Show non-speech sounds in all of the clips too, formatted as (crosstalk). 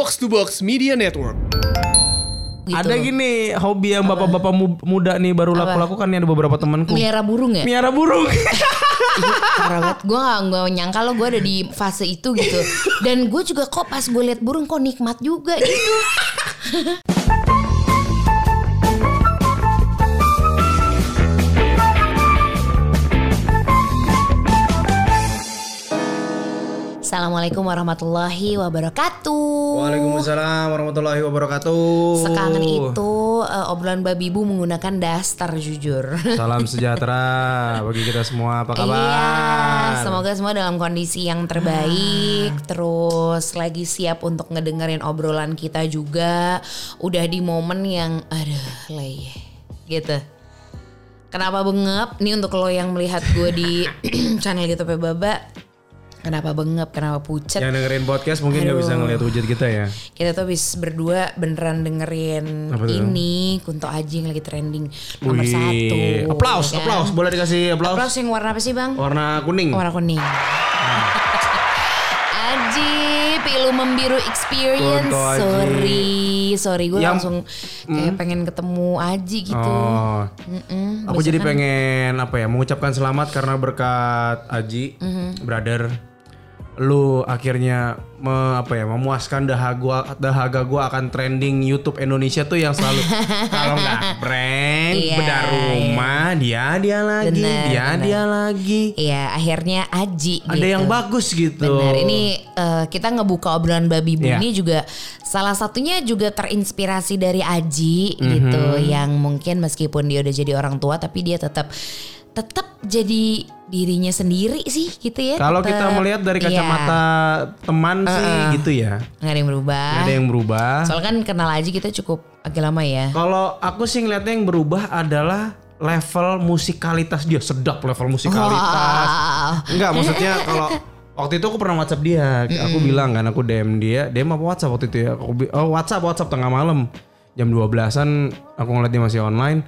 Box to Box Media Network. gitu. Ada gini hobi yang bapak-bapak mu- muda nih baru laku lakukan nih ada beberapa temanku. Melihara burung ya? Miara burung. (laughs) Parah banget. Gue gak, gak nyangka lo gue ada di fase itu gitu. Dan gue juga kok pas gue liat burung kok nikmat juga gitu. (laughs) Assalamualaikum warahmatullahi wabarakatuh. Waalaikumsalam warahmatullahi wabarakatuh. Sekangen itu eh, obrolan babi bu menggunakan daster jujur. Salam (laughs) sejahtera bagi kita semua. Apa kabar? Iya, semoga semua dalam kondisi yang terbaik, terus lagi siap untuk ngedengerin obrolan kita juga. Udah di momen yang aduh leye gitu. Kenapa bengep? Nih untuk lo yang melihat gue di (clears throat) channel YouTube Baba. Kenapa bengep? Kenapa pucet? Yang dengerin podcast mungkin nggak bisa ngeliat wujud kita ya. Kita tuh habis berdua beneran dengerin Apa tuh? ini Kunto Aji yang lagi trending nomor Wih, satu. Aplaus, ya kan? aplaus. Boleh dikasih aplaus? Aplaus yang warna apa sih bang? Warna kuning. Warna kuning. (laughs) Aji, pilu membiru experience. Sorry, sorry gue Yang- langsung kayak pengen ketemu Aji gitu. Oh, Mm-mm. aku jadi pengen apa ya mengucapkan selamat karena berkat Aji, Mhm. brother. Lu akhirnya me- apa ya memuaskan dahaga gua dahaga gua akan trending YouTube Indonesia tuh yang selalu (laughs) kalau nggak prank Iya, bedah rumah dia dia lagi Bener, dia bener. dia lagi Iya, akhirnya Aji ada gitu. yang bagus gitu. Benar, ini eh, kita ngebuka obrolan babi bu Iya. ini juga salah satunya juga terinspirasi dari Aji Mhm. gitu yang mungkin meskipun dia udah jadi orang tua tapi dia tetap tetap jadi dirinya sendiri sih gitu ya. Kalau kita melihat dari Iya, kacamata teman sih gitu ya. nggak ada yang berubah. Nggak ada yang berubah. Soalnya kan kenal Aji kita cukup agak lama ya. Kalau aku sih ngeliatnya yang berubah adalah level musikalitas dia sedap level musikalitas. Wow. Enggak maksudnya kalau (laughs) waktu itu aku pernah WhatsApp dia, aku bilang kan aku DM dia, DM apa WhatsApp waktu itu ya? Aku oh WhatsApp WhatsApp tengah malam jam 12-an aku ngeliat dia masih online.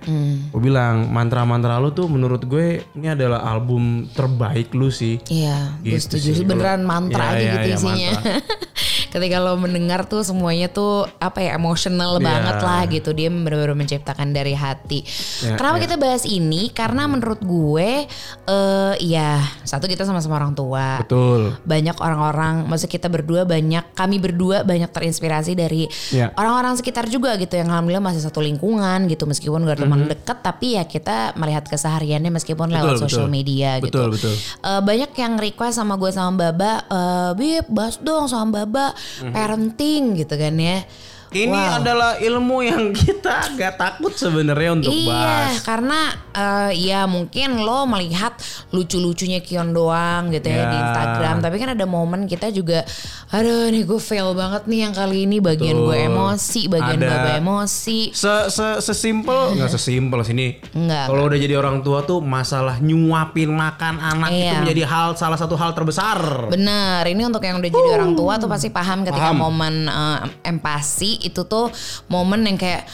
Aku bilang mantra-mantra lu tuh menurut gue ini adalah album terbaik lu sih. Iya, gue Gitu setuju sih. beneran mantra Iya, aja iya, gitu iya, isinya. (laughs) Ketika lo mendengar tuh semuanya tuh apa ya emosional Iya. banget lah gitu. Dia benar-benar menciptakan dari hati. Iya, Kenapa iya. kita bahas ini? Karena menurut gue eh ya satu kita sama-sama orang tua. Betul. Banyak orang-orang, maksud kita berdua banyak, kami berdua banyak terinspirasi dari Iya. orang-orang sekitar juga gitu yang alhamdulillah masih satu lingkungan gitu meskipun gak teman deket tapi ya kita melihat kesehariannya meskipun lewat Mhm. Betul, sosial betul. media gitu. Betul, betul. Eh, banyak yang request sama gue sama Baba, eh Bib, bahas dong sama Baba parenting gitu kan ya. Ini Wow. adalah ilmu yang (laughs) kita gak takut sebenarnya untuk Iya, bahas. karena eh, ya mungkin lo melihat lucu-lucunya Kion doang gitu ya, Ya. di Instagram, tapi kan ada momen kita juga, aduh nih gue fail banget nih yang kali ini bagian gue emosi, bagian Ada. Baba emosi. Se se sesimpel nggak sesimpel sini. Enggak, Kalau udah jadi orang tua tuh masalah nyuapin makan anak itu Iya. menjadi hal salah satu hal terbesar. Bener, ini untuk yang udah jadi orang tua tuh pasti paham ketika Paham. momen eh, empati itu tuh momen yang kayak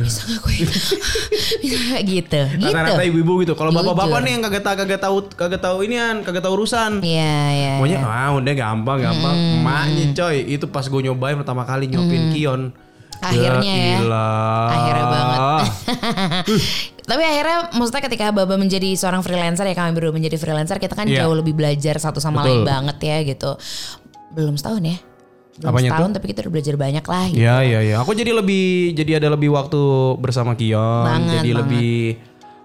bisa gak gue (laughs) bisa gak gitu gitu. Rata-rata ibu-ibu gitu. Kalau bapak-bapak Jujur. nih yang kagak tahu kagak tahu kagak tahu inian, kagak tahu urusan. Iya iya. Maunya iya. ah udah gampang gampang. Hmm. Emaknya coy, itu pas gue nyobain pertama kali nyopin Kion. Akhirnya ya. ilah. Akhirnya banget. (laughs) Tapi akhirnya maksudnya ketika Baba menjadi seorang freelancer ya kami berdua menjadi freelancer kita kan Iya. jauh lebih belajar satu sama Betul. lain banget ya gitu. Belum setahun ya. Belum Apanya setahun tapi kita udah belajar banyak lah gitu. Iya iya iya. Aku jadi lebih jadi ada lebih waktu bersama Kion, Banget, jadi banget. lebih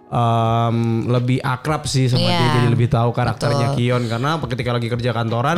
em, lebih akrab sih sama Iya, dia, jadi lebih tahu karakternya Kion. Karena ketika lagi kerja kantoran,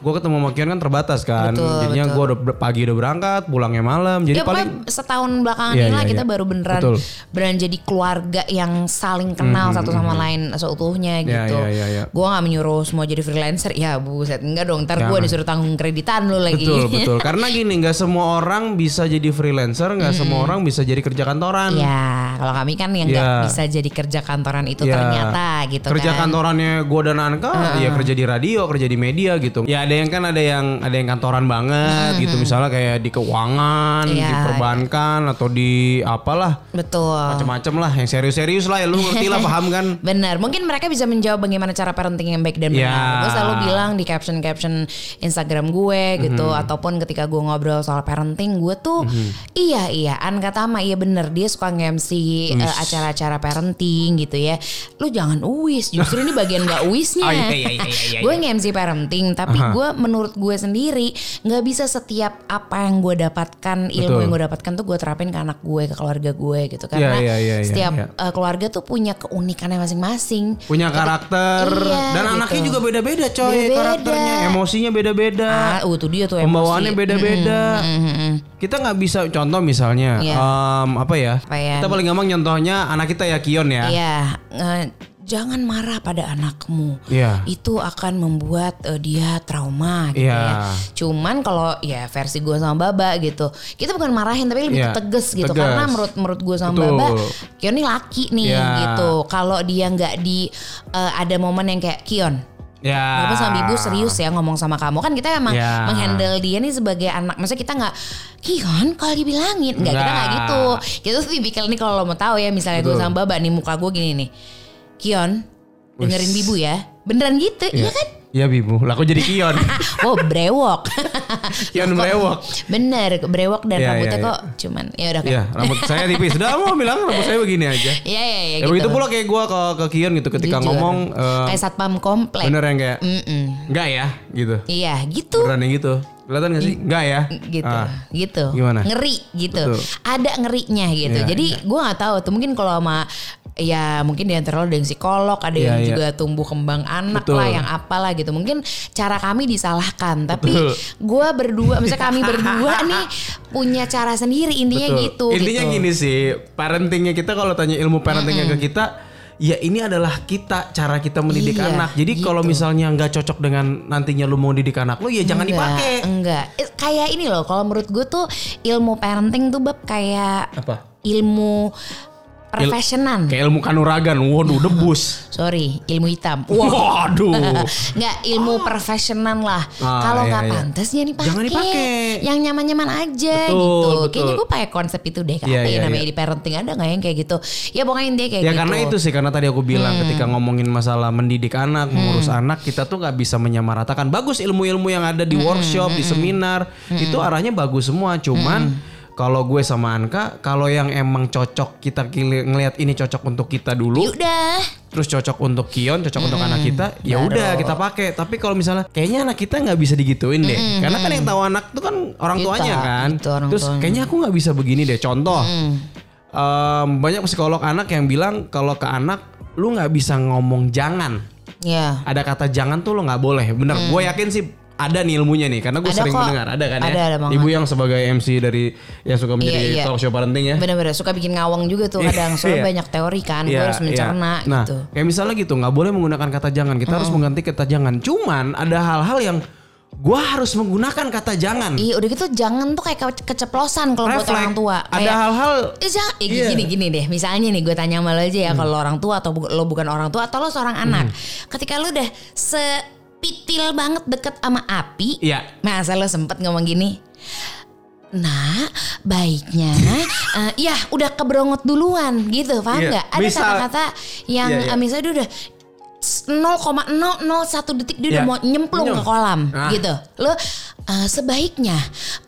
gue ketemu sama Kion kan terbatas kan, Betul, jadinya gue udah pagi udah berangkat, pulangnya malam, jadi ya paling setahun belakangan Iya, ini lah iya, kita iya. baru beneran Betul. beneran jadi keluarga yang saling kenal satu sama lain seutuhnya Iya, gitu. iya, iya, iya. Gue gak menyuruh semua jadi freelancer. Ya buset enggak dong. Ntar gue disuruh tanggung kreditan lu lagi. betul (laughs) betul. Karena gini nggak semua orang bisa jadi freelancer, nggak semua orang bisa jadi kerja kantoran. Ya kalau kami kan yang nggak bisa jadi kerja kantoran itu Ya. ternyata gitu kerja kan. kantorannya gue dan Anka ya kerja di radio kerja di media gitu. Ya ada yang kan ada yang ada yang kantoran banget gitu. misalnya kayak di keuangan Iya, di perbankan atau di apalah. Betul. macam-macam lah yang serius-serius lah ya. Lu ngerti lah paham kan? (laughs) Benar, mungkin mereka bisa menjawab bagaimana cara parenting yang baik dan benar. Ya. Gue selalu bilang di caption-caption Instagram gue gitu, Mhm. ataupun ketika gue ngobrol soal parenting, gue tuh iya iya, An kata Tama iya bener. Dia suka nge-MC eh, acara-acara parenting gitu ya. Lu jangan uwis, justru ini bagian gak uwisnya. (laughs) Oh, iya, iya, iya, iya, iya. gue nge-MC parenting, tapi gue menurut gue sendiri nggak bisa setiap apa yang gue dapatkan ilmu Betul. yang gue dapatkan tuh gue terapin ke anak gue, ke keluarga gue gitu. Karena iya, iya, iya, setiap iya. eh, keluarga tuh punya keunikannya masing-masing. punya karakter Iya, dan gitu. anaknya juga beda-beda coy Beda-beda. karakternya emosinya beda-beda Ah, uh, tuh dia tuh pembawaannya beda-beda Mm-mm. kita nggak bisa contoh misalnya Iya. em, apa ya Apa ya? kita paling gampang contohnya anak kita ya Ya Iya, eh, jangan marah pada anakmu. Iya. Itu akan membuat eh, dia trauma gitu Iya. ya. Cuman kalau ya versi gue sama Baba gitu, kita bukan marahin tapi lebih Iya, tegas gitu. tegas. Karena menurut menurut gue sama Betul. Baba, Kion ini laki nih Iya. gitu. Kalau dia nggak di eh, ada momen yang kayak Kion, ya Bapak sama ibu serius ya ngomong sama kamu kan kita emang Ya. menghandle dia nih sebagai anak. Maksudnya kita nggak Kion kalau dibilangin nggak kita nggak gitu. Kita tuh tipikal nih kalau lo mau tahu ya misalnya gue sama Baba nih muka gue gini nih. Kion dengerin bibu ya. Beneran gitu, iya kan? Iya bibu, lah kok jadi Kion? (laughs) Oh brewok. Kion brewok. Bener brewok dan Iya, rambutnya iya, kok cuman ya udah Iya, rambut saya tipis. Sudah mau bilang rambut saya begini aja. Iya iya iya Ya gitu. begitu pula kayak gue ke ke Kion gitu ketika Jujur. ngomong eh, kayak satpam komplek. bener yang kayak Mm-mm. enggak ya gitu. Iya gitu. Beneran yang gitu. Kelihatan gak sih? Enggak ya? gitu Ah. gitu Gimana? ngeri gitu Betul. ada ngerinya gitu Iya, jadi gua nggak tahu tuh mungkin kalau sama ya mungkin di antara lo ada yang psikolog ada Iya, yang iya. juga tumbuh kembang anak Betul. lah yang apalah gitu mungkin cara kami disalahkan tapi gua berdua misalnya kami berdua (laughs) nih punya cara sendiri intinya Betul. gitu Intinya gitu. gini sih, parentingnya kita kalau tanya ilmu parentingnya ke kita, ya ini adalah kita cara kita mendidik Iya, anak. Jadi gitu. kalau misalnya nggak cocok dengan nantinya lu mau didik anak lu, ya jangan Enggak, dipakai. enggak Eh, kayak ini loh kalau menurut gue tuh ilmu parenting tuh bab kayak Apa? ilmu profesionan Kayak ilmu kanuragan, waduh debus. (laughs) sorry ilmu hitam Waduh. (laughs) nggak ilmu profesional lah. Ah, Kalau iya, nggak iya. pantas ya dipakai. Jangan dipakai. Yang nyaman-nyaman aja Betul, gitu. betul. Kayaknya gue pakai konsep itu deh. Iya, ya iya, namanya iya. di parenting ada nggak yang kayak gitu? Ya pokoknya intinya kayak Ya gitu. karena itu sih karena tadi aku bilang ketika ngomongin masalah mendidik anak, mengurus anak, kita tuh nggak bisa menyamaratakan. Bagus ilmu-ilmu yang ada di workshop, di seminar, itu arahnya bagus semua. Cuman kalau gue sama Anka, kalau yang emang cocok kita ngelihat ini cocok untuk kita dulu, Udah. terus cocok untuk Kion, cocok untuk anak kita, ya udah kita pakai. Tapi kalau misalnya kayaknya anak kita nggak bisa digituin deh, karena kan yang tahu anak tuh kan orang Kita, tuanya kan. gitu, orang terus tuanya. kayaknya aku nggak bisa begini deh. Contoh, em, banyak psikolog anak yang bilang kalau ke anak lu nggak bisa ngomong jangan. Ya. Ada kata jangan tuh lu nggak boleh. Bener, gue yakin sih ada nih ilmunya nih karena gue Hmm. Sering kok. mendengar ada kan Ada, ya ada banget. ibu yang sebagai MC dari yang suka menjadi Iya, iya. talk show parenting ya Bener-bener suka bikin ngawang juga tuh kadang. Soalnya Iya. banyak teori kan. Gue Iya, harus iya. mencerna Nah, gitu. kayak misalnya gitu, nggak boleh menggunakan kata jangan. Kita harus mengganti kata jangan. Cuman ada hal-hal yang gua harus menggunakan kata jangan. Iya udah gitu jangan tuh kayak ke- keceplosan kalau buat orang tua. Ada hal-hal Eh, jangan, eh, Iya. Hmm. gini gini deh. Misalnya nih gue tanya sama lo aja ya kalau lo orang tua atau bu- lo bukan orang tua atau lo seorang anak. Ketika lo udah sepitil banget deket sama api, Iya. masa lo sempet ngomong gini? Nah, baiknya, (laughs) eh, ya udah keberongot duluan gitu, paham Iya, nggak? Ada bisa. kata-kata yang Iya, iya. eh, misalnya dia udah 0,001 detik dia udah Iya. mau nyemplung Nyem. ke kolam Ah. gitu. Lo eh, sebaiknya,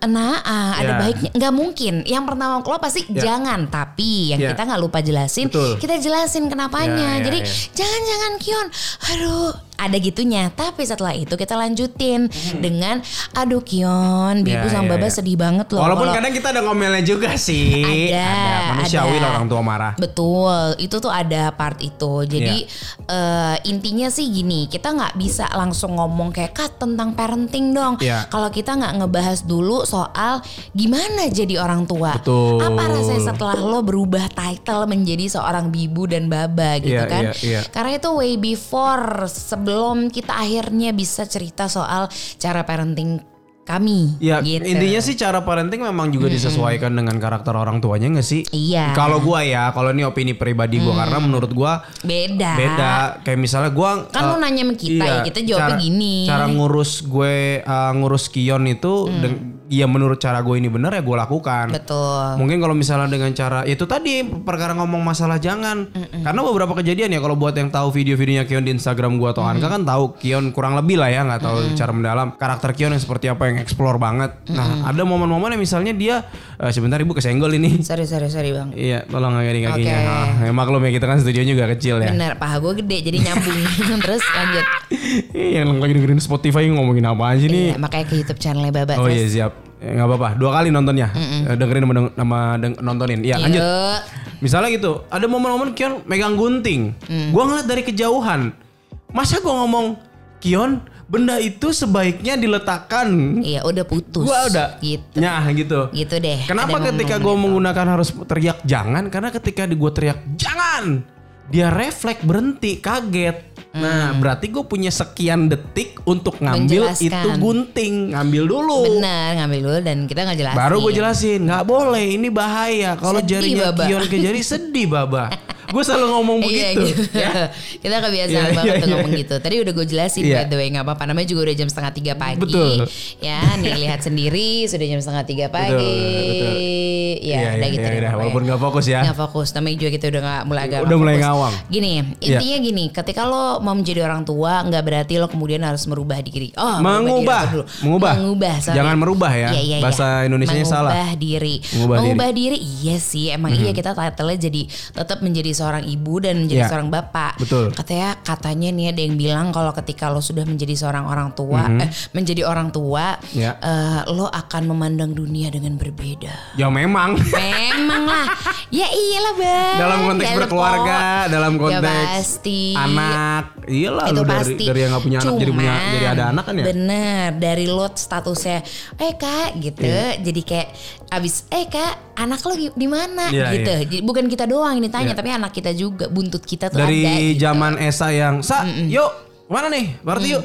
nah eh, ada Iya. baiknya, nggak mungkin. Yang pertama lo pasti Iya. jangan, tapi yang Iya. kita nggak lupa jelasin, Betul. kita jelasin kenapanya. Iya, iya, Jadi iya. jangan jangan Kion, aduh ada gitunya. Tapi setelah itu kita lanjutin dengan, aduh Kion, Bibu Iya, sama iya, Baba iya. sedih banget loh. Walaupun kalau- kadang kita ada ngomelnya juga sih. Ada, Manusiawi ada. orang tua marah. Betul, itu tuh ada part itu. Jadi Iya. eh, intinya sih gini, kita nggak bisa langsung ngomong kayak kak tentang parenting dong. Iya. Kalau kita nggak ngebahas dulu soal gimana jadi orang tua. Betul. Apa rasanya setelah lo berubah title menjadi seorang bibu dan baba gitu Iya, kan? iya, iya. Karena itu way before sebelum kita akhirnya bisa cerita soal cara parenting kami. Ya gitu. intinya sih cara parenting memang juga disesuaikan dengan karakter orang tuanya nggak sih? Iya. Kalau gua ya, kalau ini opini pribadi gua karena menurut gua beda. beda. Kayak misalnya gua Kan lu eh, nanya sama kita ya, kita jawabnya cara- gini. Cara ngurus gue eh, ngurus Kion itu deng- ya menurut cara gue ini benar ya gue lakukan. Betul. Mungkin kalau misalnya dengan cara itu tadi perkara ngomong masalah jangan. Karena beberapa kejadian ya kalau buat yang tahu video-videonya Kion di Instagram gua atau Anka kan tahu Kion kurang lebih lah ya nggak tahu cara mendalam karakter Kion yang seperti apa yang explore banget. Nah, ada momen-momen yang misalnya dia eh, sebentar Ibu kesenggol ini. (laughs) Sorry sorry sorry bang. Iya, tolong agak kakinya. Oke. Nah, ya maklum ya kita kan studionya juga kecil ya. Bener, paha gue gede jadi nyambung. (laughs) Terus lanjut. Ih, yang lagi dengerin Spotify ngomongin apa aja nih? Iya, makanya ke YouTube channelnya Baba. Oh iya siap. Ya, nggak apa-apa. Dua kali nontonnya. Eh, Dengerin sama, deng- sama deng- nontonin. Iya lanjut. Yuk. Misalnya gitu, ada momen-momen Kion megang gunting. Gua ngeliat dari kejauhan. Masa gua ngomong, Kion, benda itu sebaiknya diletakkan. Iya udah putus. Gua udah. Gitu. Nyah gitu. Gitu deh. Kenapa Ada ketika gue menggunakan harus teriak jangan? Karena ketika di gue teriak jangan, dia refleks berhenti, kaget. Nah, berarti gue punya sekian detik untuk ngambil Hmm. Itu gunting, ngambil dulu. Benar ngambil dulu dan kita nggak jelasin. Baru gue jelasin, nggak boleh, ini bahaya. Kalau jarinya. Kion ke jari sedih, Baba. (laughs) gue selalu ngomong Iya begitu. gitu. ya. (laughs) kita kebiasaan Iya, banget iya, tuh iya. ngomong gitu. Tadi udah gue jelasin Iya. by the way nggak apa-apa. Namanya juga udah jam setengah tiga pagi. Betul. Ya nih lihat sendiri sudah jam setengah tiga pagi. betul. Ya Iya, udah iya, gitu iya, deh. iya. Walaupun nggak fokus ya. Nggak fokus. Namanya juga kita udah nggak mulai agak Udah mulai fokus. ngawang. Gini, intinya gini. Ketika lo mau menjadi orang tua, nggak berarti lo kemudian harus merubah diri. Oh, merubah diri Mengubah. Mengubah. Mengubah. sorry. Jangan merubah ya. Iya, iya, iya. Bahasa Indonesianya salah. Mengubah diri. Mengubah diri. Mengubah diri. Iya sih, emang iya kita title-nya jadi tetap menjadi seorang ibu dan menjadi Iya. seorang bapak. Betul. Katanya katanya nih ada yang bilang kalau ketika lo sudah menjadi seorang orang tua, eh, menjadi orang tua, Mhm. Ya. eh, lo akan memandang dunia dengan berbeda. Ya memang. Memang lah. Ya iyalah bang. dalam konteks Telepon. berkeluarga, dalam Ya konteks pasti. anak, iyalah itu lu dari pasti dari yang nggak punya anak jadi punya jadi ada anak kan ya. bener dari lo statusnya eh kak gitu Iya. jadi kayak abis eh kak anak lo di mana Iya, gitu. Jadi bukan kita doang ini tanya Iya. tapi anak kita juga buntut kita tuh Dari ada gitu. zaman Esa yang sa, yuk mana nih, berarti yuk.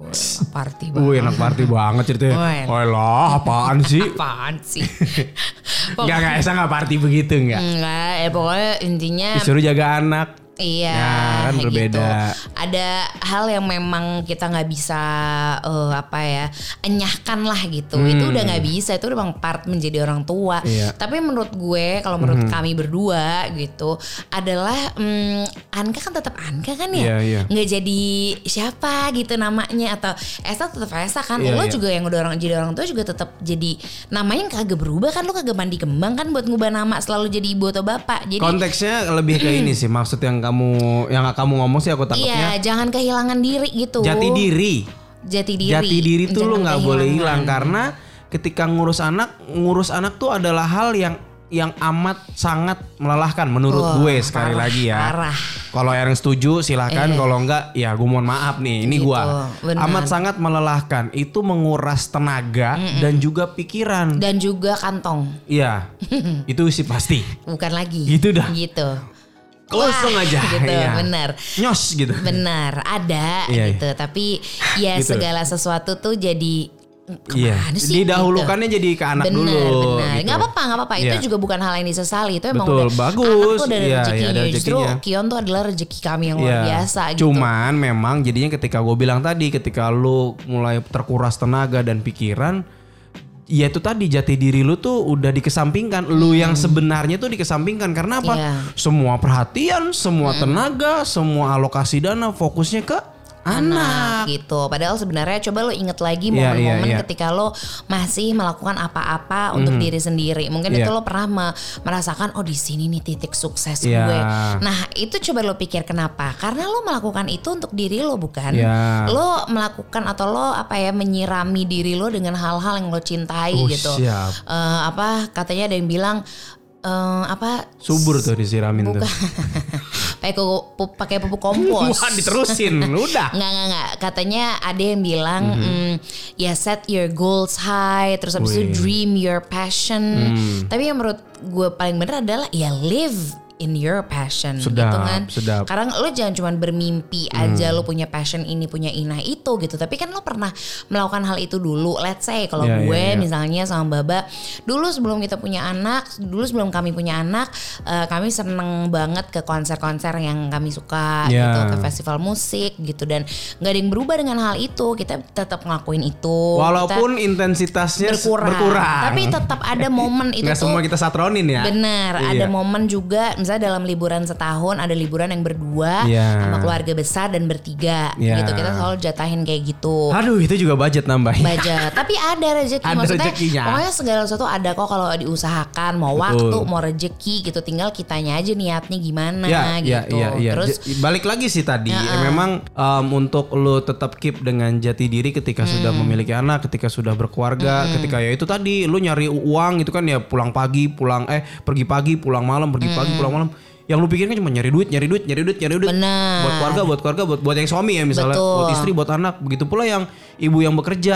Wah, party banget Wih enak party banget ceritanya. Wih. Oh lah apaan sih? (laughs) apaan sih Enggak enggak Esa enggak party begitu enggak. enggak ya pokoknya intinya Disuruh jaga anak. Iya, Ya, kan gitu. berbeda. Ada hal yang memang kita nggak bisa eh, apa ya enyahkan lah gitu. Itu udah nggak bisa. Itu memang part menjadi orang tua. Hmm. Iya. Hmm. Tapi menurut gue, kalau menurut kami berdua gitu, adalah mm, Anka kan tetap Anka kan ya. Iya, iya. Nggak jadi siapa gitu namanya atau Esa tetap Esa kan. Iya, Lo iya. juga yang udah orang jadi orang tua juga tetap jadi namanya kagak berubah kan. Lo kagak mandi kembang kan buat ngubah nama selalu jadi ibu atau bapak. Jadi Konteksnya lebih ke ini sih maksud yang kamu yang kamu ngomong sih aku Iya, tangkapnya jangan kehilangan diri gitu. jati diri. Jati diri. Jati diri tuh lu nggak boleh hilang karena ketika ngurus anak, ngurus anak tuh adalah hal yang yang amat sangat melelahkan menurut Wah, gue sekali parah, lagi ya. parah. Kalau yang setuju silahkan, kalau enggak ya gue mohon maaf nih. Ini Gitu, gua benar. amat sangat melelahkan. Itu menguras tenaga dan juga pikiran. Dan juga kantong, Iya, (laughs) itu sih pasti. bukan lagi. Gitu dah. Gitu. Langsung Wah, aja. Gitu, iya. benar. Nyos gitu. Benar, ada Iya, gitu. Tapi ya Gitu. segala sesuatu tuh jadi Iya. sih? Didahulukannya jadi ke anak benar, dulu. Benar, gitu. Nggak apa-apa, nggak apa-apa. Itu Iya. juga bukan hal yang disesali. Itu emang Betul, udah, bagus. Anak tuh ada Iya, rezekinya. iya, Justru. Kion tuh adalah rezeki kami yang luar Iya. biasa gitu. Cuman memang jadinya ketika gue bilang tadi ketika lu mulai terkuras tenaga dan pikiran Ya itu tadi jati diri lu tuh udah dikesampingkan. Lu yang sebenarnya tuh dikesampingkan karena apa? Hmm. Iya. Semua perhatian, semua tenaga, semua alokasi dana fokusnya ke anak. gitu. Padahal sebenarnya coba lo inget lagi Iya, momen-momen iya, iya. ketika lo masih melakukan apa-apa untuk diri sendiri. Mungkin Iya. itu lo pernah me- merasakan oh di sini nih titik sukses Iya. gue. Nah, itu coba lo pikir kenapa? Karena lo melakukan itu untuk diri lo bukan? Iya. Lo melakukan atau lo apa ya menyirami diri lo dengan hal-hal yang lo cintai Oh, gitu. siap. Eh, apa katanya ada yang bilang eh, apa Subur tuh disiramin tuh. (laughs) pakai pu- pu- pakai pupuk kompos. (laughs) Wah diterusin, udah. (laughs) Nggak, nggak, nggak. Katanya ada yang bilang, Mhm. mm, ya set your goals high, terus habis itu dream your passion. Hmm. Tapi yang menurut gue paling bener adalah ya live in your passion Sedap, gitu kan. sedap. Karena lo jangan cuma bermimpi aja lo punya passion ini punya inah itu gitu. Tapi kan lo pernah melakukan hal itu dulu. Let's say kalau Iya, gue iya, iya. misalnya sama Baba dulu sebelum kita punya anak, dulu sebelum kami punya anak, eh, kami seneng banget ke konser-konser yang kami suka Iya. gitu, ke festival musik gitu dan nggak ada yang berubah dengan hal itu. Kita tetap ngelakuin itu. Walaupun Kita intensitasnya berkurang, berkurang. tapi tetap ada momen (laughs) itu tuh semua kita satronin ya. Benar, Iya. ada momen juga misalnya dalam liburan setahun ada liburan yang berdua Iya. sama keluarga besar dan bertiga Iya. gitu. Kita selalu jatahin kayak gitu. Aduh itu juga budget nambah. Budget. Tapi ada rezeki Ada maksudnya. rezekinya. Pokoknya segala sesuatu ada kok kalau diusahakan mau Betul. waktu, mau rezeki gitu. Tinggal kitanya aja niatnya gimana Ya, ya, gitu. ya, ya. Terus J- balik lagi sih tadi, ya, memang um, untuk lo tetap keep dengan jati diri ketika Hmm. sudah memiliki anak, ketika sudah berkeluarga, ketika ya itu tadi lo nyari uang itu kan ya pulang pagi, pulang eh pergi pagi, pulang malam, pergi pagi, pulang malam. Yang lu pikirkan cuma nyari duit, nyari duit, nyari duit, nyari duit. Benar. Buat keluarga, buat keluarga, buat buat yang suami ya misalnya, Betul. buat istri, buat anak. Begitu pula yang ibu yang bekerja,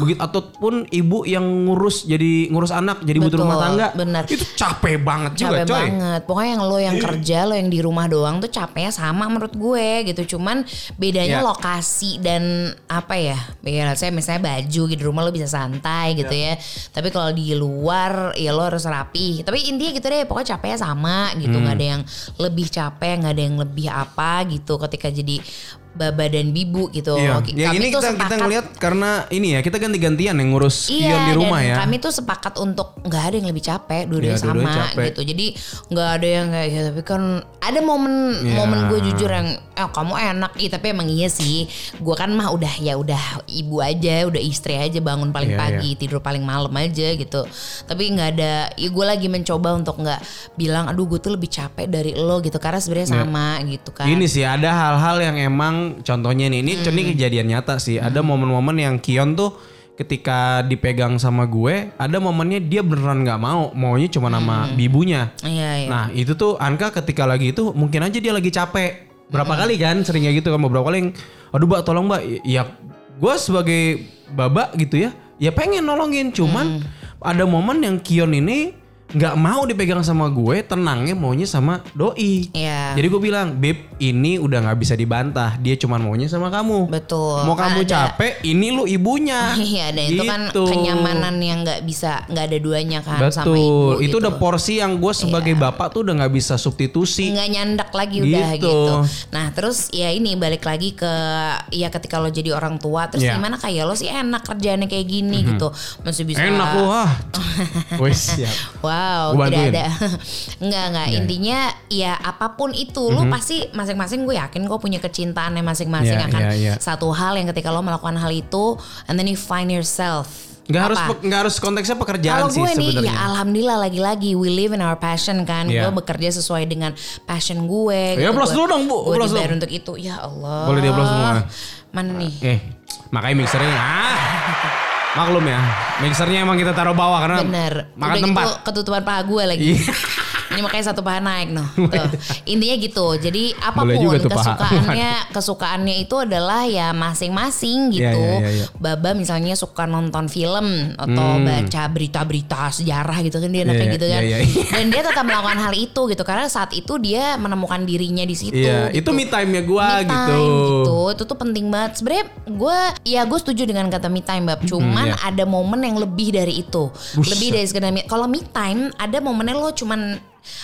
begitu ataupun ibu yang ngurus jadi ngurus anak, jadi ibu Betul, rumah tangga. benar. Itu capek banget juga, capek coy. banget. Pokoknya yang lo yang kerja, lo yang di rumah doang tuh capeknya sama menurut gue gitu. Cuman bedanya Ya. lokasi dan apa ya? Ya saya misalnya baju gitu di rumah lo bisa santai gitu ya. Tapi kalau di luar ya lo harus rapi. Tapi intinya gitu deh, pokoknya capeknya sama gitu. Hmm. nggak ada yang lebih capek, nggak ada yang lebih apa gitu ketika jadi baba dan bibu gitu. Iya. Ki- Ya kami ini tuh kita kita sepakat- ngelihat karena ini ya kita ganti-gantian yang ngurus Iya Kion di rumah dan ya. kami tuh sepakat untuk nggak ada yang lebih capek, dua-duanya Iya, dua-duanya sama capek. gitu. Jadi nggak ada yang kayak ya, tapi kan ada momen Iya. momen gue jujur yang eh kamu enak, Ih, tapi emang iya sih. Gue kan mah udah ya udah ibu aja, udah istri aja bangun paling Iya, pagi, tidur paling malam aja gitu. Tapi nggak ada, ya gue lagi mencoba untuk nggak bilang, aduh gue tuh lebih capek dari lo gitu, karena sebenarnya sama gitu kan. Iya. Ini sih ada hal-hal yang emang contohnya nih ini Hmm. ini kejadian nyata sih. Ada momen-momen yang Kion tuh ketika dipegang sama gue, ada momennya dia beneran nggak mau, maunya cuma nama bibunya. Iya, iya. Nah itu tuh Anka ketika lagi itu mungkin aja dia lagi capek. Berapa Hmm. kali kan seringnya gitu kan beberapa kali yang, aduh mbak tolong mbak. Ya gue sebagai baba gitu ya, ya pengen nolongin. Cuman Hmm. ada momen yang Kion ini nggak mau dipegang sama gue, tenangnya maunya sama doi. Iya. Jadi gue bilang, Beb ini udah nggak bisa dibantah. Dia cuma maunya sama kamu. Betul. Mau kamu ada- capek, ini lu ibunya. (laughs) Iya, dan itu kan Gitu. kenyamanan yang nggak bisa nggak ada duanya kan sama ibu. Betul. Itu gitu. udah porsi yang gue sebagai bapak tuh udah nggak bisa substitusi. nggak nyandak lagi udah Gitu. gitu. Nah terus ya ini balik lagi ke ya ketika lo jadi orang tua terus Iya. gimana kayak lo sih enak kerjaannya kayak gini gitu masih bisa Enak lu ah. (laughs) Wes siap. Wow, Gua tidak ada. (laughs) enggak, enggak. Iya. Intinya ya apa pun itu lu pasti masing-masing gue yakin kok punya kecintaannya masing-masing Iya, akan iya, iya. satu hal yang ketika lo melakukan hal itu and then you find yourself. Nggak harus Apa? nggak harus konteksnya pekerjaan Kalau sih gue nih sebenarnya. ya alhamdulillah lagi-lagi we live in our passion kan. Iya. Gue bekerja sesuai dengan passion gue. Ya, plus Gue- dulu dong, Bu. Gue Plus dibayar dong. untuk itu. Ya Allah. Boleh dia plus semua. Mana nih? Eh, makanya mixernya ah. (laughs) Maklum ya, mixernya emang kita taruh bawah karena Bener. makan Udah tempat. gitu ketutupan paha gue lagi. (laughs) Ini makanya satu paha naik noh. (laughs) Tuh. Intinya gitu. Jadi apa pun tuh paha. kesukaannya, (laughs) kesukaannya itu adalah ya masing-masing gitu. Iya, iya, iya, iya. Baba misalnya suka nonton film atau baca berita-berita sejarah gitu kan dia anaknya Hmm. Iya, gitu kan. Dan dia tetap melakukan hal itu gitu karena saat itu dia menemukan dirinya di situ. Iya, gitu. itu me time-nya gua Me gitu. time gitu. Itu tuh penting banget. Sebenarnya gue ya gue setuju dengan kata me time bab. Cuman iya. ada momen yang lebih dari itu. Buset. Lebih dari sekedar kalau me time ada momennya lo cuman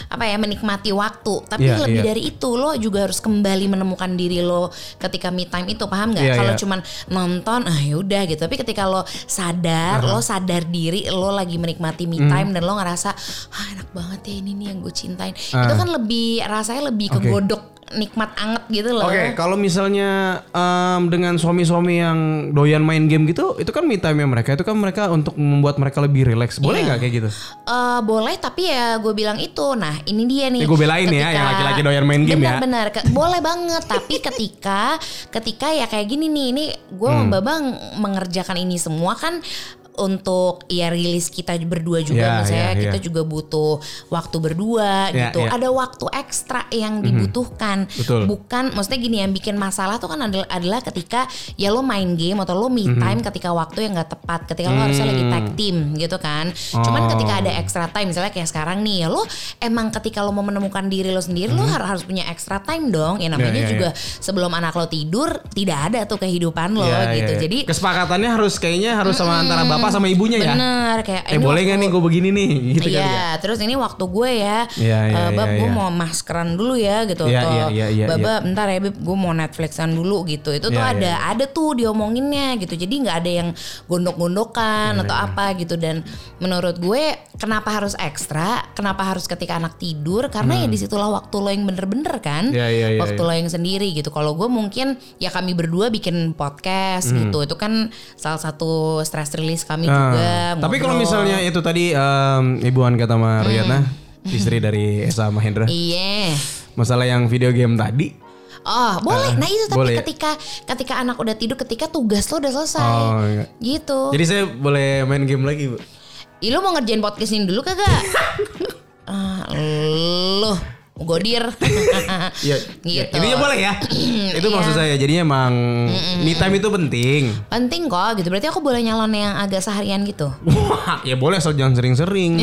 apa ya menikmati waktu tapi Iya, lebih iya. dari itu lo juga harus kembali menemukan diri lo ketika me time itu paham nggak Iya, kalau iya. cuman nonton ah yaudah gitu tapi ketika lo sadar lo sadar diri lo lagi menikmati Hmm. me time dan lo ngerasa ah enak banget ya ini nih yang gue cintain Ah. itu kan lebih rasanya lebih Oke. kegodok nikmat anget gitu loh Oke, kalau misalnya em, dengan suami-suami yang doyan main game gitu, itu kan me time mereka. Itu kan mereka untuk membuat mereka lebih rileks. Boleh Iya. nggak kayak gitu? Eh boleh tapi ya gue bilang itu nah ini dia nih Ya, gue belain ya, yang laki-laki doyan main game ya. benar boleh banget tapi ketika ketika ya kayak gini nih ini gue Hmm. sama babang mengerjakan ini semua kan untuk ya rilis kita berdua juga Ya, misalnya ya, ya. kita juga butuh waktu berdua Ya, gitu. ya. Ada waktu ekstra yang dibutuhkan. Betul. Bukan maksudnya gini yang bikin masalah tuh kan adalah, adalah ketika ya lo main game atau lo me time ketika waktu yang nggak tepat, ketika lo harusnya lagi tag team gitu kan. Cuman Oh. ketika ada extra time misalnya kayak sekarang nih ya lo emang ketika lo mau menemukan diri lo sendiri lo har- harus punya extra time dong. Ya namanya Ya, ya, juga sebelum anak lo tidur tidak ada tuh kehidupan lo Ya, gitu. ya, ya. Jadi kesepakatannya harus kayaknya harus sama antara bapak sama ibunya ya. bener kayak Eh boleh nggak nih gue begini nih gitu Iya, ya. terus ini waktu gue ya, Iya, iya, eh, bab iya, gue iya. mau maskeran dulu ya gitu, Iya, atau iya, iya, iya, baba bentar ya beb, gue mau Netflixan dulu gitu. Itu tuh Iya, ada iya. ada tuh diomonginnya gitu. Jadi nggak ada yang gondok-gondokan Iya, atau apa gitu. Dan menurut gue kenapa harus ekstra? Kenapa harus ketika anak tidur? Karena ya di situlah waktu lo yang bener-bener kan, Hmm. Iya, iya, iya, waktu iya. lo yang sendiri gitu. Kalau gue mungkin ya kami berdua bikin podcast Hmm. gitu. Itu kan salah satu stress release kami Nah, juga. tapi kalau misalnya itu tadi em, Ibu Anka sama Riyana, istri dari (laughs) Esa Mahendra, Iya. masalah yang video game tadi. Oh boleh. nah itu tapi boleh. ketika ketika anak udah tidur, ketika tugas lo udah selesai, Oh, iya. gitu. Jadi saya boleh main game lagi, Bu. Ih, lo mau ngerjain podcast ini dulu kagak? (laughs) ah, lo godir. (laughs) Iya, (laughs) Gitu. Intinya boleh ya. (clears throat) itu maksud saya. Jadinya emang me time itu penting. Penting kok gitu. Berarti aku boleh nyalon yang agak seharian gitu. (laughs) Wah, ya boleh asal jangan sering-sering.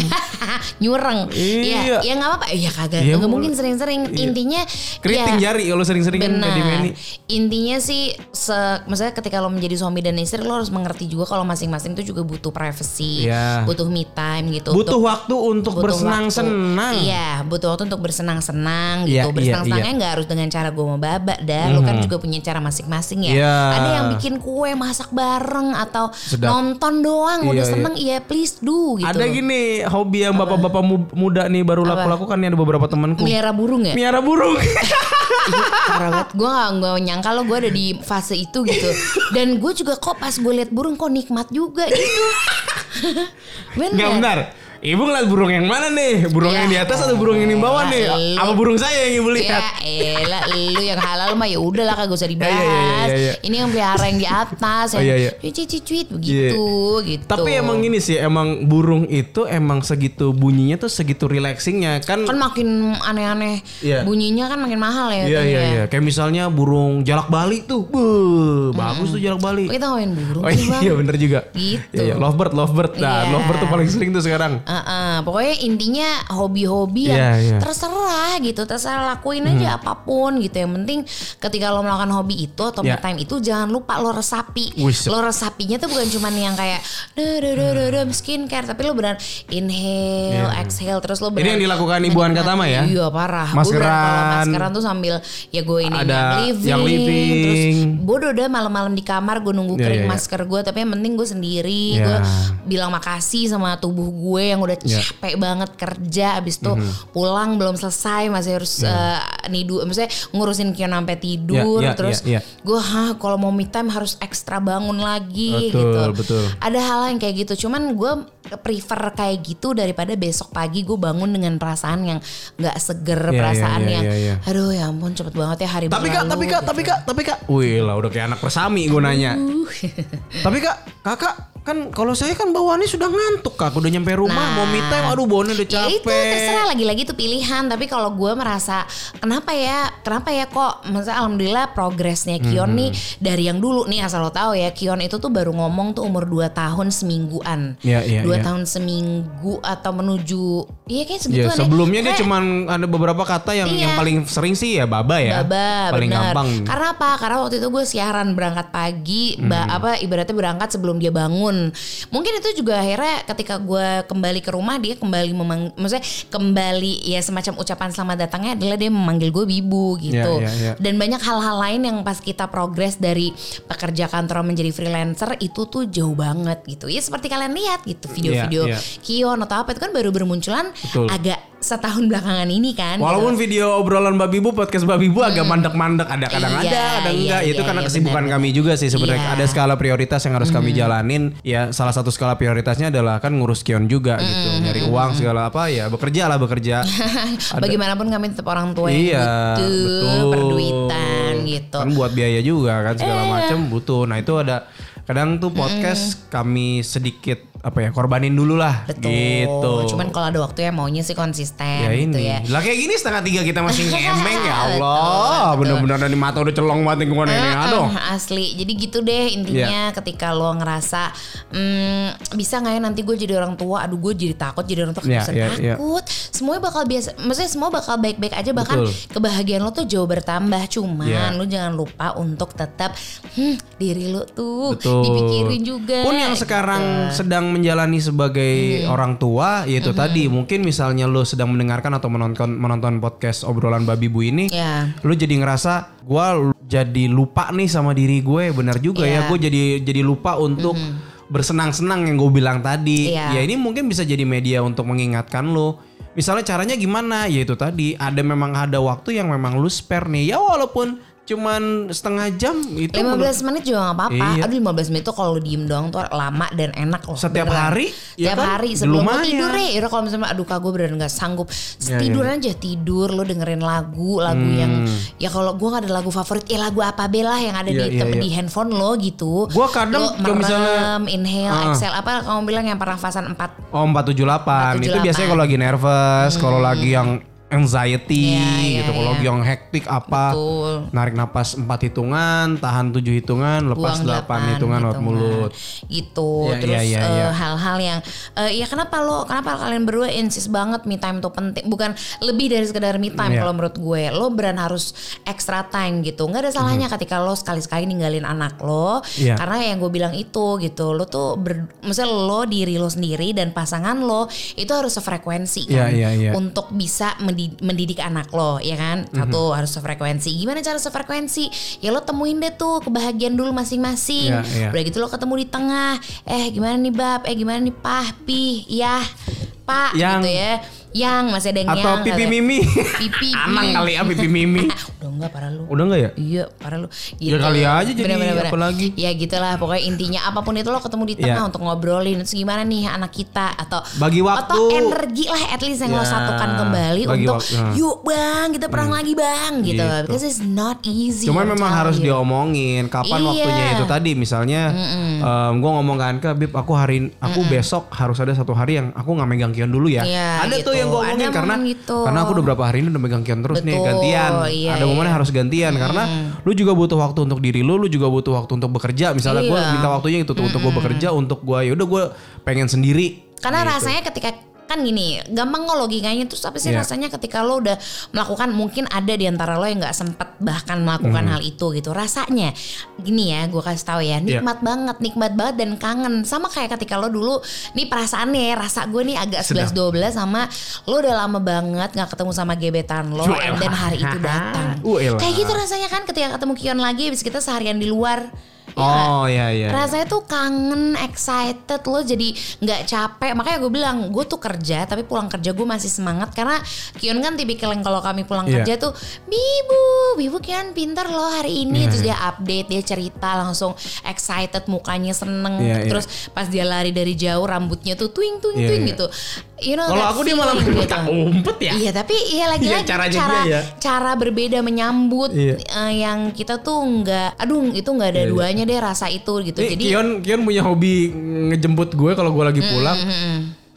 Nyureng. Iya. Ya ya nggak apa-apa. Iya kagak. Iya, Nggak boleh. mungkin sering-sering. Intinya Keriting ya, jari kalau sering-sering kan Benar. Intinya sih, se, maksudnya ketika lo menjadi suami dan istri, lo harus mengerti juga kalau masing-masing itu juga butuh privacy, Iya. butuh me time gitu. Butuh untuk- waktu untuk bersenang-senang. Iya, butuh waktu untuk bersenang-senang gitu. Iya, iya, Bersenang-senangnya iya. nggak harus dengan cara gue mau babak dah. Lo kan juga punya cara masing-masing ya. Iya. Ada yang bikin kue masak bareng atau Sedap. nonton doang Iya, udah iya. seneng iya please do gitu. Ada gini hobi yang bapak-bapak mu- muda nih baru laku lakukan nih ada beberapa temanku. Melihara burung ya? Miara burung. (laughs) Parah banget. Gue gak, gak nyangka lo gue ada di fase itu gitu. Dan gue juga kok pas gue liat burung kok nikmat juga gitu. Bener. Enggak benar. Ibu ngeliat burung yang mana nih? Burung Ya. yang di atas atau burung yang di bawah nih? Ya, lu. Apa burung saya yang ibu lihat? Ya elah lu yang halal mah ya udahlah kagak usah dibahas. iya, iya, iya. Ini yang pelihara yang di atas Oh, iya, iya. cuit cuit cuit begitu gitu. Tapi emang ini sih emang burung itu emang segitu bunyinya tuh segitu relaxingnya kan. kan makin aneh-aneh bunyinya kan makin mahal ya. Iya iya iya. Kayak misalnya burung jalak Bali tuh. Beuh, bagus tuh jalak Bali. Oh, kita ngomongin burung Oh iya bener juga. Gitu. Iya. Lovebird, lovebird. Nah, lovebird tuh paling sering tuh sekarang. Heeh, pokoknya intinya hobi-hobi yang Iya, iya. terserah gitu, terserah lakuin aja apa pun gitu. Yang penting ketika lo melakukan hobi itu atau me Iya. time itu jangan lupa lo resapi. Wis. Lo resapinya tuh bukan cuman yang kayak duh, duh, duh, duh, duh, skincare, tapi lo benar inhale, exhale, terus lo benar. Iya. Ini yang dilakukan Ibu Anka Tama ya? Iya parah. Maskeran. maskeran tuh sambil ya gue ini Ada yang living, yang living. terus bodoh deh malam-malam di kamar gue nunggu Iya, kering iya, iya. masker gue, tapi yang penting gue sendiri, Iya. gue bilang makasih sama tubuh gue yang udah Iya. capek banget kerja abis itu Mhm. pulang belum selesai masih harus eh, nidu maksudnya ngurusin Kion sampai tidur Iya, iya, terus iya, iya. gue hah kalau mau me time harus ekstra bangun lagi Betul, gitu betul. ada hal yang kayak gitu cuman gue prefer kayak gitu daripada besok pagi gue bangun dengan perasaan yang nggak seger Iya, perasaan iya, iya, yang iya, iya. aduh ya ampun cepet banget ya hari Tapi kak, tapi kak, gitu. tapi kak, tapi kak. Wih lah udah kayak anak persami gue nanya. tapi kak, kakak kan kalau saya kan bawaannya sudah ngantuk kak. Udah nyampe rumah Nah. mau me time, aduh bawaannya udah Ya capek. itu terserah lagi-lagi itu pilihan tapi kalau gue merasa kenapa ya kenapa ya kok maksudnya alhamdulillah progresnya Kion nih Mhm. dari yang dulu nih asal lo tahu ya Kion itu tuh baru ngomong tuh umur 2 tahun semingguan Iya, iya, dua iya. tahun seminggu atau menuju iya kayak segituan ya. sebelumnya dia Kayak- cuman ada beberapa kata yang Iya. yang paling sering sih ya baba ya. Baba, paling bener. gampang. Karena apa? Karena waktu itu gue siaran berangkat pagi, Hmm. ba- apa ibaratnya berangkat sebelum dia bangun. Mungkin itu juga akhirnya ketika gue kembali ke rumah dia kembali memang, maksudnya kembali ya semacam ucapan selamat datangnya adalah dia memanggil gue bibu gitu. Iya, iya, iya. Dan banyak hal-hal lain yang pas kita progres dari pekerja kantor menjadi freelancer itu tuh jauh banget gitu. Ya seperti kalian lihat gitu video-video Iya, iya. Kion atau apa itu kan baru bermunculan Betul. agak setahun belakangan ini kan. Walaupun video obrolan Babi Bu, podcast Babi Bu agak mandek-mandek, ada kadang Iya, ada, kadang iya, enggak. itu iya, karena iya, kesibukan benar, kami juga sih sebenarnya. Iya. Hmm. Ada skala prioritas yang harus kami jalanin. Ya salah satu skala prioritasnya adalah kan ngurus Kion juga gitu, Hmm, nyari uang segala apa ya, bekerja lah bekerja. (laughs) Bagaimanapun kami tetap orang tua yang Iya, butuh betul. perduitan gitu. Kan buat biaya juga kan segala Eh. macam butuh. Nah itu ada kadang tuh podcast kami sedikit apa ya korbanin dulu lah Betul. gitu. Cuman kalau ada waktu ya maunya sih konsisten ya gitu ini. ya. Lah kayak gini setengah tiga kita masih ngemeng ya (laughs) Allah. Bener-bener dari mata udah celong banget gue nenek aduh. Eh, asli jadi gitu deh intinya Iya. ketika lo ngerasa hmm, bisa nggak ya nanti gue jadi orang tua aduh gue jadi takut jadi orang tua Iya, bisa iya, takut semuanya bakal biasa maksudnya semua bakal baik-baik aja bahkan Betul. kebahagiaan lo tuh jauh bertambah cuman Iya. lo jangan lupa untuk tetap hmm, diri lo tuh Betul. dipikirin juga Pun yang sekarang sedang menjalani sebagai orang tua, yaitu tadi mungkin misalnya lo sedang mendengarkan atau menonton menonton podcast obrolan babi bu ini, ya lu jadi ngerasa gue jadi lupa nih sama diri gue. Benar juga Iya. ya gue jadi jadi lupa untuk bersenang-senang yang gue bilang tadi. Iya. ya ini mungkin bisa jadi media untuk mengingatkan lo. Misalnya caranya gimana? Ya itu tadi ada memang ada waktu yang memang lu spare nih. Ya walaupun cuman setengah jam itu 15 menurut- menit juga gak apa-apa Iya. Aduh 15 menit tuh kalau diem doang tuh lama dan enak loh Setiap beneran. hari, ya Setiap kan? hari sebelum tidur Yaudah kalau misalnya aduh kak gue beneran gak sanggup Ya, Tidur ya. aja tidur Lu dengerin lagu Lagu yang Ya kalau gue gak ada lagu favorit Ya lagu apa bela yang ada Iya, di, iya, tem- iya. di handphone lo gitu Gua kadang Lo kalau misalnya- merem, inhale, Ah. exhale Apa kamu bilang yang pernafasan 4 Oh 478 itu 478. biasanya kalau lagi nervous, kalau lagi yang anxiety Iya, iya, gitu, kalau iya. lagi yang hektik apa, Betul. narik napas 4 hitungan, tahan 7 hitungan, lepas 8 hitungan lewat mulut. gitu Iya, terus iya, iya, eh, iya. hal-hal yang eh, ya kenapa lo kenapa kalian berdua insist banget me time tuh penting bukan lebih dari sekedar me time Iya. kalau menurut gue lo beran harus extra time gitu nggak ada salahnya ketika lo sekali-sekali ninggalin anak lo. Iya. karena yang gue bilang itu gitu lo tuh ber, misalnya lo diri lo sendiri dan pasangan lo itu harus sefrekuensi kan Iya, iya, iya. untuk bisa mendi- mendidik anak lo ya kan? Mhm. satu harus sefrekuensi. Gimana cara sefrekuensi? Ya lo temuin deh tuh kebahagiaan dulu masing-masing. Iya, iya. udah gitu lo ketemu di tengah. Eh gimana nih bab? Eh gimana nih pah? Pi? Ya pak? Yang. gitu ya yang masih ada yang Atau yang pipi mimi. pipi (laughs) Anang kali ya pipi mimi. (laughs) udah enggak parah lu Udah enggak ya? Iya parah lu Ya kali aja jadi apa lagi. Ya gitulah pokoknya intinya apa pun itu lo ketemu di tengah Iya. untuk ngobrolin Terus gimana nih anak kita Atau Bagi waktu. Atau energi lah at least yang lo Ya, satukan kembali bagi Untuk waktu, nah. yuk bang kita perang lagi bang gitu. Gitu. Because it's not easy Cuman memang harus you. diomongin kapan Iya. waktunya itu tadi misalnya gue ngomong kan ke Bib aku hari aku besok harus ada satu hari yang aku nggak megang kion dulu ya. Iya, ada tuh gitu. Yang gue Ada omongin karena momen gitu. karena aku udah berapa hari ini udah megang kion terus nih Betul, gantian. iya, ada momennya iya. harus gantian karena lu juga butuh waktu untuk diri lu, lu juga butuh waktu untuk bekerja. Misalnya gue Iya. minta waktunya itu tuh untuk gue bekerja untuk gue ya udah gue pengen sendiri. Karena Gitu. rasanya ketika kan gini, gampang kok logikanya terus apa sih Iya. rasanya ketika lo udah melakukan mungkin ada di antara lo yang nggak sempet bahkan melakukan Hmm. hal itu gitu. Rasanya gini ya, gue kasih tahu ya, Iya. nikmat banget, nikmat banget dan kangen. Sama kayak ketika lo dulu nih perasaannya ya, rasa gue nih agak 11 12 sama lo udah lama banget nggak ketemu sama gebetan lo dan hari itu datang. (laughs) Kayak gitu rasanya kan ketika ketemu Kion lagi habis kita seharian di luar. Ya nggak? Oh iya iya. Rasanya tuh kangen, excited lo jadi nggak capek. Makanya gue bilang gue tuh kerja tapi pulang kerja gue masih semangat karena Kion kan tipikal yang kalau kami pulang Iya. kerja tuh Bibu, Bibu Kion pinter loh hari ini. Iya, Terus iya. dia update, dia cerita langsung excited mukanya seneng. Iya, iya. Terus pas dia lari dari jauh rambutnya tuh twing twing Iya, twing iya. gitu. You know, Kalau aku dia malah feeling umpet umpet ya. Iya tapi iya lagi-lagi Iya, caranya cara dia ya. cara berbeda menyambut Iya. eh, yang kita tuh nggak, aduh itu nggak ada Iya, iya. duanya deh rasa itu gitu. Nih, Jadi Kion Kion punya hobi ngejemput gue kalau gue lagi pulang.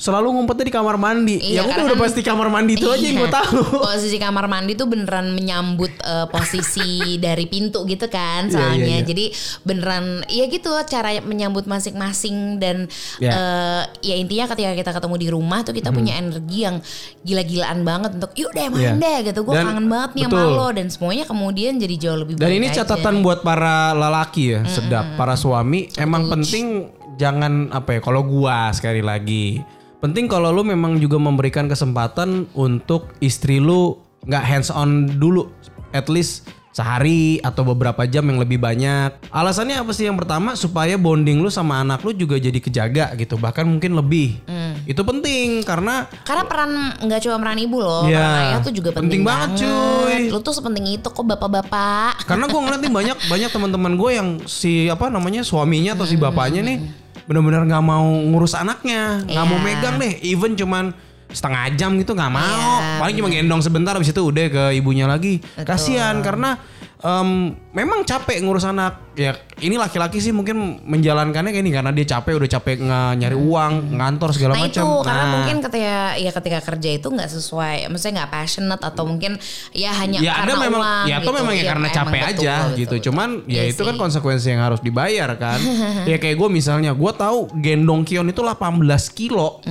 Selalu ngumpetnya di kamar mandi. Iya, ya udah udah kan- pasti kamar mandi itu aja yang gue Iya. tahu. Posisi kamar mandi tuh beneran menyambut eh, posisi (laughs) dari pintu gitu kan Iya, soalnya. iya, iya. Jadi beneran ya gitu cara menyambut masing-masing dan Iya. eh, ya intinya ketika kita ketemu di rumah tuh kita punya energi yang gila-gilaan banget untuk yuk deh main Iya. deh gitu. Gue kangen banget nih sama lo dan semuanya kemudian jadi jauh lebih Dan ini aja. catatan buat para lelaki ya, sedap. Para suami emang penting jangan apa ya kalau gua sekali lagi. Penting kalau lu memang juga memberikan kesempatan untuk istri lu nggak hands on dulu at least sehari atau beberapa jam yang lebih banyak. Alasannya apa sih yang pertama supaya bonding lu sama anak lu juga jadi kejaga gitu, bahkan mungkin lebih. Itu penting karena Karena peran nggak cuma peran ibu loh, Iya. peran ayah tuh juga penting, Penting banget, cuy. Lu tuh sepenting itu kok bapak-bapak. Karena gue ngeliat nih banyak banyak teman-teman gue yang si apa namanya suaminya atau si bapaknya nih benar-benar nggak mau ngurus anaknya, nggak mau Iya. megang deh, even cuman setengah jam gitu nggak mau, Iya, paling cuma gendong sebentar habis itu udah ke ibunya lagi. Kasihan karena em, memang capek ngurus anak. Ya ini laki-laki sih mungkin menjalankannya kayak ini karena dia capek udah capek nge- nyari uang, ngantor segala Nah macam. itu karena Nah, mungkin ketika ya ketika kerja itu nggak sesuai, maksudnya nggak passionate atau mungkin ya hanya ya ada karena memang uang ya gitu. atau memang ya Iya, karena capek betul, aja betul, gitu betul. cuman ya Iya itu kan konsekuensi yang harus dibayar kan (laughs) ya kayak gue misalnya gue tahu gendong Kion itu 18 kilo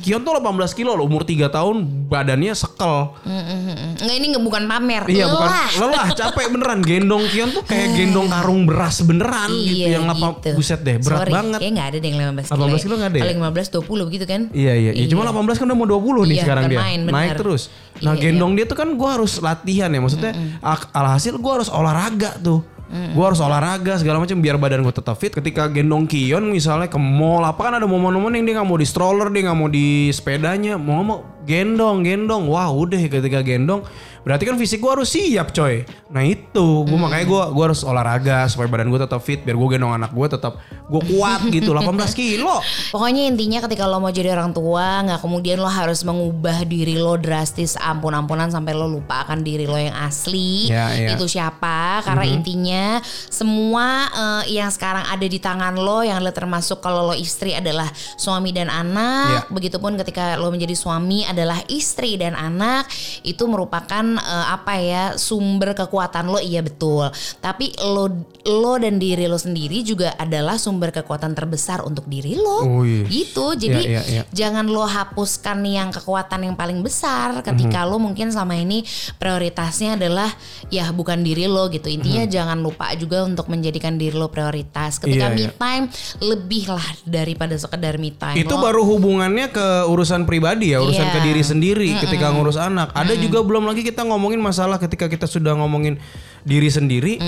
Kion tuh 18 kilo loh umur 3 tahun badannya sekel Mm-mm. Nggak ini nggak bukan pamer, iya bukan lelah. lelah capek beneran gendong Kion tuh kayak gendong karung beras beneran gitu Iya yang apa gitu. buset deh berat Sorry, banget Kayaknya nggak ada deh yang 15 kilo. 18 kilo nggak ada ya? Paling 15 20 gitu kan? Iya iya, ya, cuma 18 kan udah mau 20 nih Iya, sekarang dia. main, bener. Naik terus. Nah, Iya, gendong dia tuh kan gua harus latihan ya, maksudnya ak- alhasil gua harus olahraga tuh. Gua harus olahraga segala macam biar badan gua tetap fit. Ketika gendong Kion misalnya ke mall apa kan ada momen-momen yang dia nggak mau di stroller, dia nggak mau di sepedanya, mau mau gendong, gendong. Wah, udah ketika gendong berarti kan fisik gua harus siap, coy. Nah, itu gua makanya gua gua harus olahraga supaya badan gua tetap fit biar gua gendong anak gua tetap gua kuat gitu 18 kilo. Pokoknya intinya ketika lo mau jadi orang tua, nggak kemudian lo harus mengubah diri lo drastis ampun-ampunan sampai lo lupa akan diri lo yang asli. Ya, ya. Itu siapa? Karena intinya semua eh, yang sekarang ada di tangan lo, yang lo termasuk kalau lo istri adalah suami dan anak. Ya. Begitupun ketika lo menjadi suami adalah istri dan anak, itu merupakan eh, apa ya sumber kekuatan lo. Iya betul. Tapi lo lo dan diri lo sendiri juga adalah sumber kekuatan terbesar untuk diri lo. Oh, iya. Gitu. Jadi Iya, iya, iya. jangan lo hapuskan yang kekuatan yang paling besar ketika Mhm. lo mungkin selama ini prioritasnya adalah ya bukan diri lo gitu. Intinya jangan lupa juga untuk menjadikan diri lo prioritas. Ketika. Iya, me iya. time lebih lah daripada sekedar me time. Itu Lo- baru hubungannya ke urusan pribadi ya, urusan Iya. ke diri sendiri ketika ngurus anak. Ada juga belum lagi kita ngomongin masalah ketika kita sudah ngomongin diri sendiri,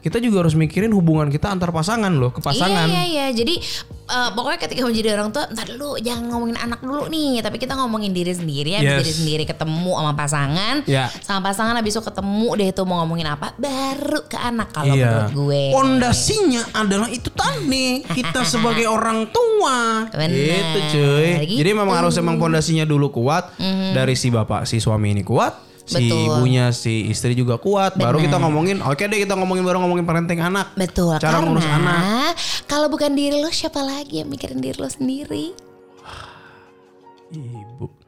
kita juga harus mikirin hubungan kita antar pasangan loh, ke pasangan. Iya iya iya. Jadi eh, pokoknya ketika menjadi orang tua, ntar dulu jangan ngomongin anak dulu nih, tapi kita ngomongin diri sendiri, habis Yes. diri sendiri ketemu sama pasangan, Ya. sama pasangan habis itu ketemu deh itu mau ngomongin apa, baru ke anak kalau Iya. menurut gue. Pondasinya adalah itu tadi kita (laughs) sebagai orang tua. Benar, Gitu cuy. gitu. Jadi memang harus emang pondasinya dulu kuat dari si bapak si suami ini kuat. Si Betul. ibunya si istri juga kuat. Baru kita ngomongin, oke deh kita ngomongin baru ngomongin parenting anak. Betul, Cara ngurus anak. karena kalau bukan diri lo siapa lagi yang mikirin diri lo sendiri? Ibu.